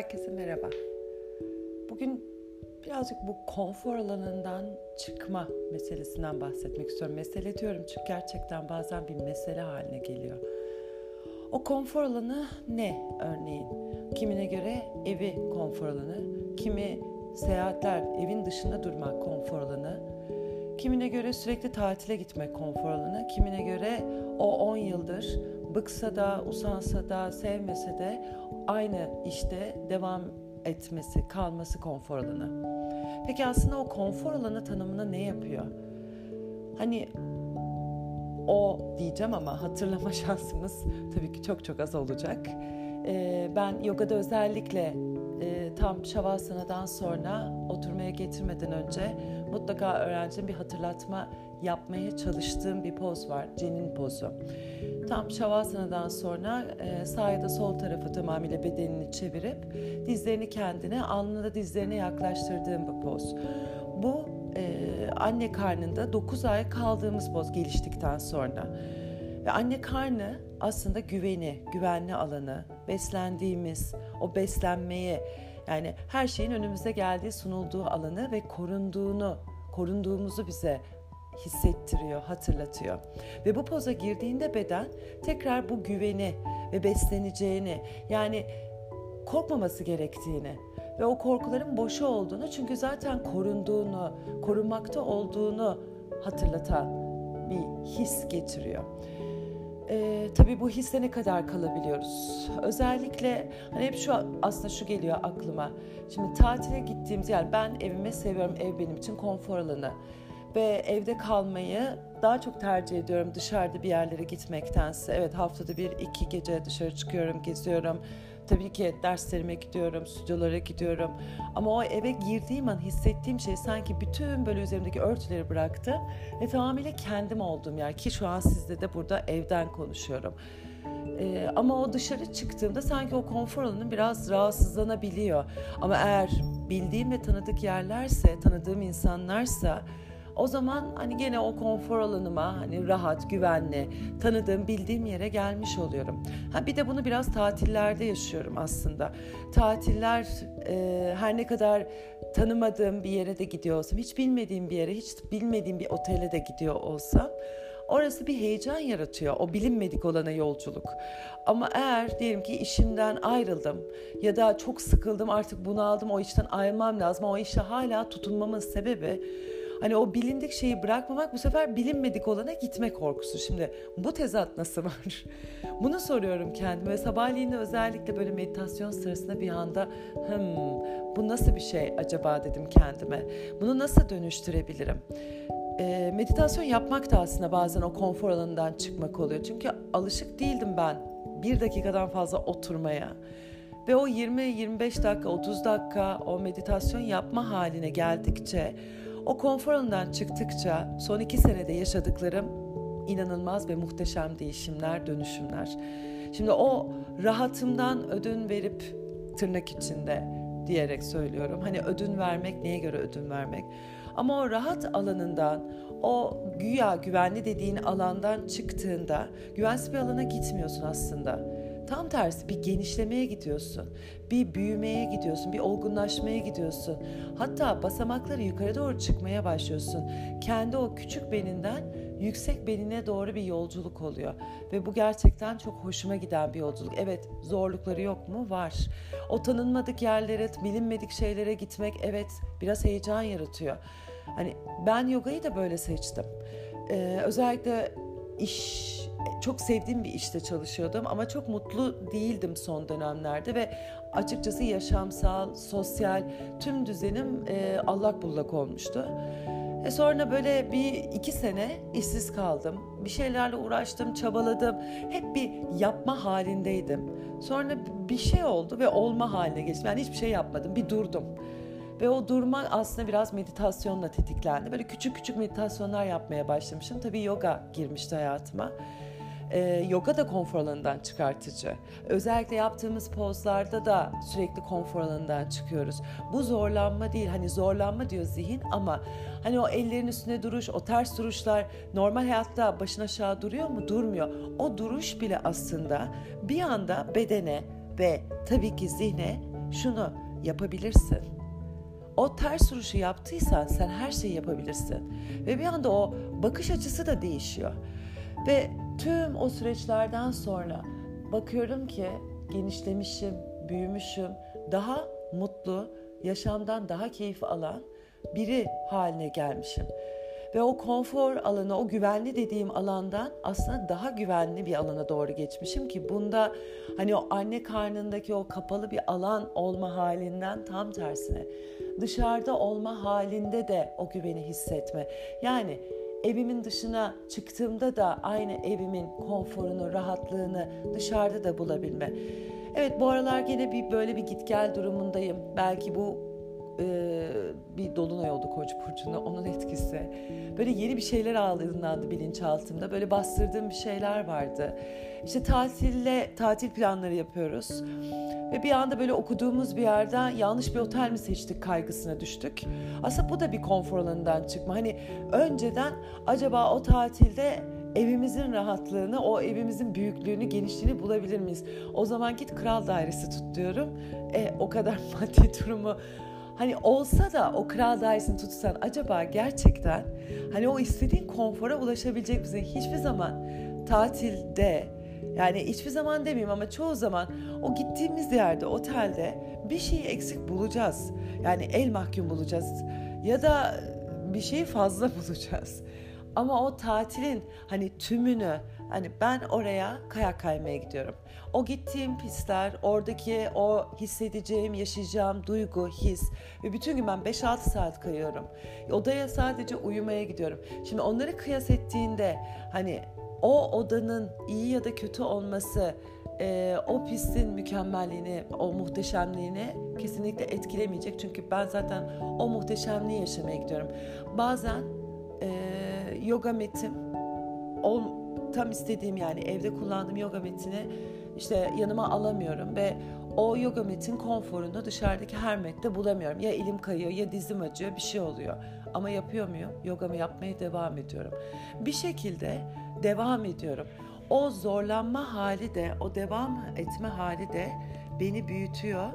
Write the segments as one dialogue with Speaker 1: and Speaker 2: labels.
Speaker 1: Herkese merhaba. Bugün birazcık bu konfor alanından çıkma meselesinden bahsetmek istiyorum. Mesele diyorum çünkü gerçekten bazen bir mesele haline geliyor. O konfor alanı ne örneğin? Kimine göre evi konfor alanı, kimi seyahatler, evin dışında durmak konfor alanı, kimine göre sürekli tatile gitmek konfor alanı, kimine göre o 10 yıldır bıksa da, usansa da, sevmese de aynı işte devam etmesi, kalması konfor alanı. Peki aslında o konfor alanı tanımına ne yapıyor? Hani o diyeceğim ama hatırlama şansımız tabii ki çok çok az olacak. Ee, ben yogada özellikle e, tam Shavasanadan sonra oturmaya getirmeden önce mutlaka öğrencim bir hatırlatma yapmaya çalıştığım bir poz var. Cenin pozu. Tam Şavasana'dan sonra e, sağ ya da sol tarafı tamamıyla bedenini çevirip dizlerini kendine, alnını dizlerine yaklaştırdığım bir poz. Bu e, anne karnında 9 ay kaldığımız poz geliştikten sonra. Ve anne karnı aslında güveni, güvenli alanı, beslendiğimiz, o beslenmeye yani her şeyin önümüze geldiği, sunulduğu alanı ve korunduğunu, korunduğumuzu bize hissettiriyor, hatırlatıyor. Ve bu poza girdiğinde beden tekrar bu güveni ve besleneceğini yani korkmaması gerektiğini ve o korkuların boşu olduğunu çünkü zaten korunduğunu, korunmakta olduğunu hatırlatan bir his getiriyor. Ee, tabii bu hisse ne kadar kalabiliyoruz? Özellikle hani hep şu aslında şu geliyor aklıma. Şimdi tatile gittiğimiz yani ben evimi seviyorum. Ev benim için konfor alanı ve evde kalmayı daha çok tercih ediyorum dışarıda bir yerlere gitmektense. Evet haftada bir iki gece dışarı çıkıyorum, geziyorum. Tabii ki derslerime gidiyorum, stüdyolara gidiyorum. Ama o eve girdiğim an hissettiğim şey sanki bütün böyle üzerimdeki örtüleri bıraktı ve tamamıyla kendim olduğum yer. Ki şu an sizde de burada evden konuşuyorum. Ee, ama o dışarı çıktığımda sanki o konfor alanı biraz rahatsızlanabiliyor. Ama eğer bildiğim ve tanıdık yerlerse, tanıdığım insanlarsa o zaman hani gene o konfor alanıma hani rahat, güvenli, tanıdığım, bildiğim yere gelmiş oluyorum. Ha bir de bunu biraz tatillerde yaşıyorum aslında. Tatiller e, her ne kadar tanımadığım bir yere de gidiyor olsam, hiç bilmediğim bir yere, hiç bilmediğim bir otele de gidiyor olsam orası bir heyecan yaratıyor. O bilinmedik olana yolculuk. Ama eğer diyelim ki işimden ayrıldım ya da çok sıkıldım artık bunu aldım o işten ayrılmam lazım. O işe hala tutunmamın sebebi Hani o bilindik şeyi bırakmamak bu sefer bilinmedik olana gitme korkusu. Şimdi bu tezat nasıl var? Bunu soruyorum kendime. Sabahleyin özellikle böyle meditasyon sırasında bir anda hmm, bu nasıl bir şey acaba dedim kendime. Bunu nasıl dönüştürebilirim? Meditasyon yapmak da aslında bazen o konfor alanından çıkmak oluyor. Çünkü alışık değildim ben bir dakikadan fazla oturmaya. Ve o 20-25 dakika, 30 dakika o meditasyon yapma haline geldikçe o konfor alanından çıktıkça son iki senede yaşadıklarım inanılmaz ve muhteşem değişimler, dönüşümler. Şimdi o rahatımdan ödün verip tırnak içinde diyerek söylüyorum. Hani ödün vermek neye göre ödün vermek? Ama o rahat alanından, o güya güvenli dediğin alandan çıktığında güvensiz bir alana gitmiyorsun aslında Tam tersi bir genişlemeye gidiyorsun. Bir büyümeye gidiyorsun, bir olgunlaşmaya gidiyorsun. Hatta basamakları yukarı doğru çıkmaya başlıyorsun. Kendi o küçük beninden yüksek benine doğru bir yolculuk oluyor. Ve bu gerçekten çok hoşuma giden bir yolculuk. Evet zorlukları yok mu? Var. O tanınmadık yerlere, bilinmedik şeylere gitmek evet biraz heyecan yaratıyor. Hani ben yogayı da böyle seçtim. Ee, özellikle iş çok sevdiğim bir işte çalışıyordum ama çok mutlu değildim son dönemlerde ve açıkçası yaşamsal, sosyal tüm düzenim e, allak bullak olmuştu. E sonra böyle bir iki sene işsiz kaldım. Bir şeylerle uğraştım, çabaladım. Hep bir yapma halindeydim. Sonra bir şey oldu ve olma haline geçtim. Yani hiçbir şey yapmadım, bir durdum. Ve o durma aslında biraz meditasyonla tetiklendi. Böyle küçük küçük meditasyonlar yapmaya başlamışım. Tabii yoga girmişti hayatıma. Ee, yoga da konfor alanından çıkartıcı. Özellikle yaptığımız pozlarda da sürekli konfor alanından çıkıyoruz. Bu zorlanma değil. Hani zorlanma diyor zihin ama hani o ellerin üstüne duruş, o ters duruşlar normal hayatta başın aşağı duruyor mu? Durmuyor. O duruş bile aslında bir anda bedene ve tabii ki zihne şunu yapabilirsin. O ters duruşu yaptıysan sen her şeyi yapabilirsin. Ve bir anda o bakış açısı da değişiyor. Ve tüm o süreçlerden sonra bakıyorum ki genişlemişim, büyümüşüm, daha mutlu, yaşamdan daha keyif alan biri haline gelmişim. Ve o konfor alanı, o güvenli dediğim alandan aslında daha güvenli bir alana doğru geçmişim ki bunda hani o anne karnındaki o kapalı bir alan olma halinden tam tersine dışarıda olma halinde de o güveni hissetme. Yani evimin dışına çıktığımda da aynı evimin konforunu, rahatlığını dışarıda da bulabilme. Evet bu aralar yine bir böyle bir git gel durumundayım. Belki bu e, bir dolunay oldu Koç burcunda onun etkisi. Böyle yeni bir şeyler aydınlandı bilinçaltımda. Böyle bastırdığım bir şeyler vardı. İşte tatille tatil planları yapıyoruz. Ve bir anda böyle okuduğumuz bir yerden yanlış bir otel mi seçtik kaygısına düştük. Aslında bu da bir konfor alanından çıkma. Hani önceden acaba o tatilde evimizin rahatlığını, o evimizin büyüklüğünü, genişliğini bulabilir miyiz? O zaman git kral dairesi tut diyorum. E, o kadar maddi durumu Hani olsa da o kral dairesini tutsan acaba gerçekten hani o istediğin konfora ulaşabilecek misin? Hiçbir zaman tatilde yani hiçbir zaman demeyeyim ama çoğu zaman o gittiğimiz yerde, otelde bir şeyi eksik bulacağız. Yani el mahkum bulacağız ya da bir şeyi fazla bulacağız. Ama o tatilin hani tümünü hani ben oraya kayak kaymaya gidiyorum. O gittiğim pistler, oradaki o hissedeceğim, yaşayacağım duygu, his ve bütün gün ben 5-6 saat kayıyorum. Odaya sadece uyumaya gidiyorum. Şimdi onları kıyas ettiğinde hani o odanın iyi ya da kötü olması e, o pistin mükemmelliğini, o muhteşemliğini kesinlikle etkilemeyecek. Çünkü ben zaten o muhteşemliği yaşamaya gidiyorum. Bazen e, yoga metim ol, tam istediğim yani evde kullandığım yoga metini işte yanıma alamıyorum ve o yoga metin konforunu dışarıdaki her mette bulamıyorum. Ya elim kayıyor ya dizim acıyor bir şey oluyor. Ama yapıyor muyum? Yogamı yapmaya devam ediyorum. Bir şekilde devam ediyorum. O zorlanma hali de, o devam etme hali de beni büyütüyor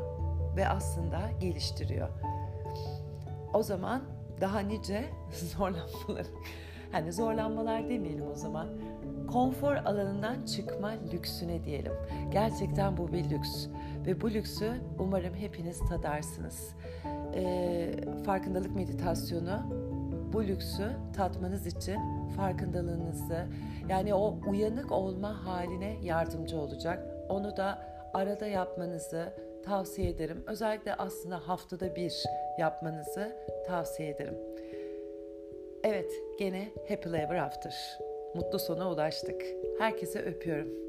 Speaker 1: ve aslında geliştiriyor. O zaman daha nice zorlanmalar, hani zorlanmalar demeyelim o zaman, konfor alanından çıkma lüksüne diyelim. Gerçekten bu bir lüks ve bu lüksü umarım hepiniz tadarsınız. Ee, farkındalık meditasyonu bu lüksü tatmanız için farkındalığınızı yani o uyanık olma haline yardımcı olacak. Onu da arada yapmanızı tavsiye ederim. Özellikle aslında haftada bir yapmanızı tavsiye ederim. Evet, gene Happy Ever After. Mutlu sona ulaştık. Herkese öpüyorum.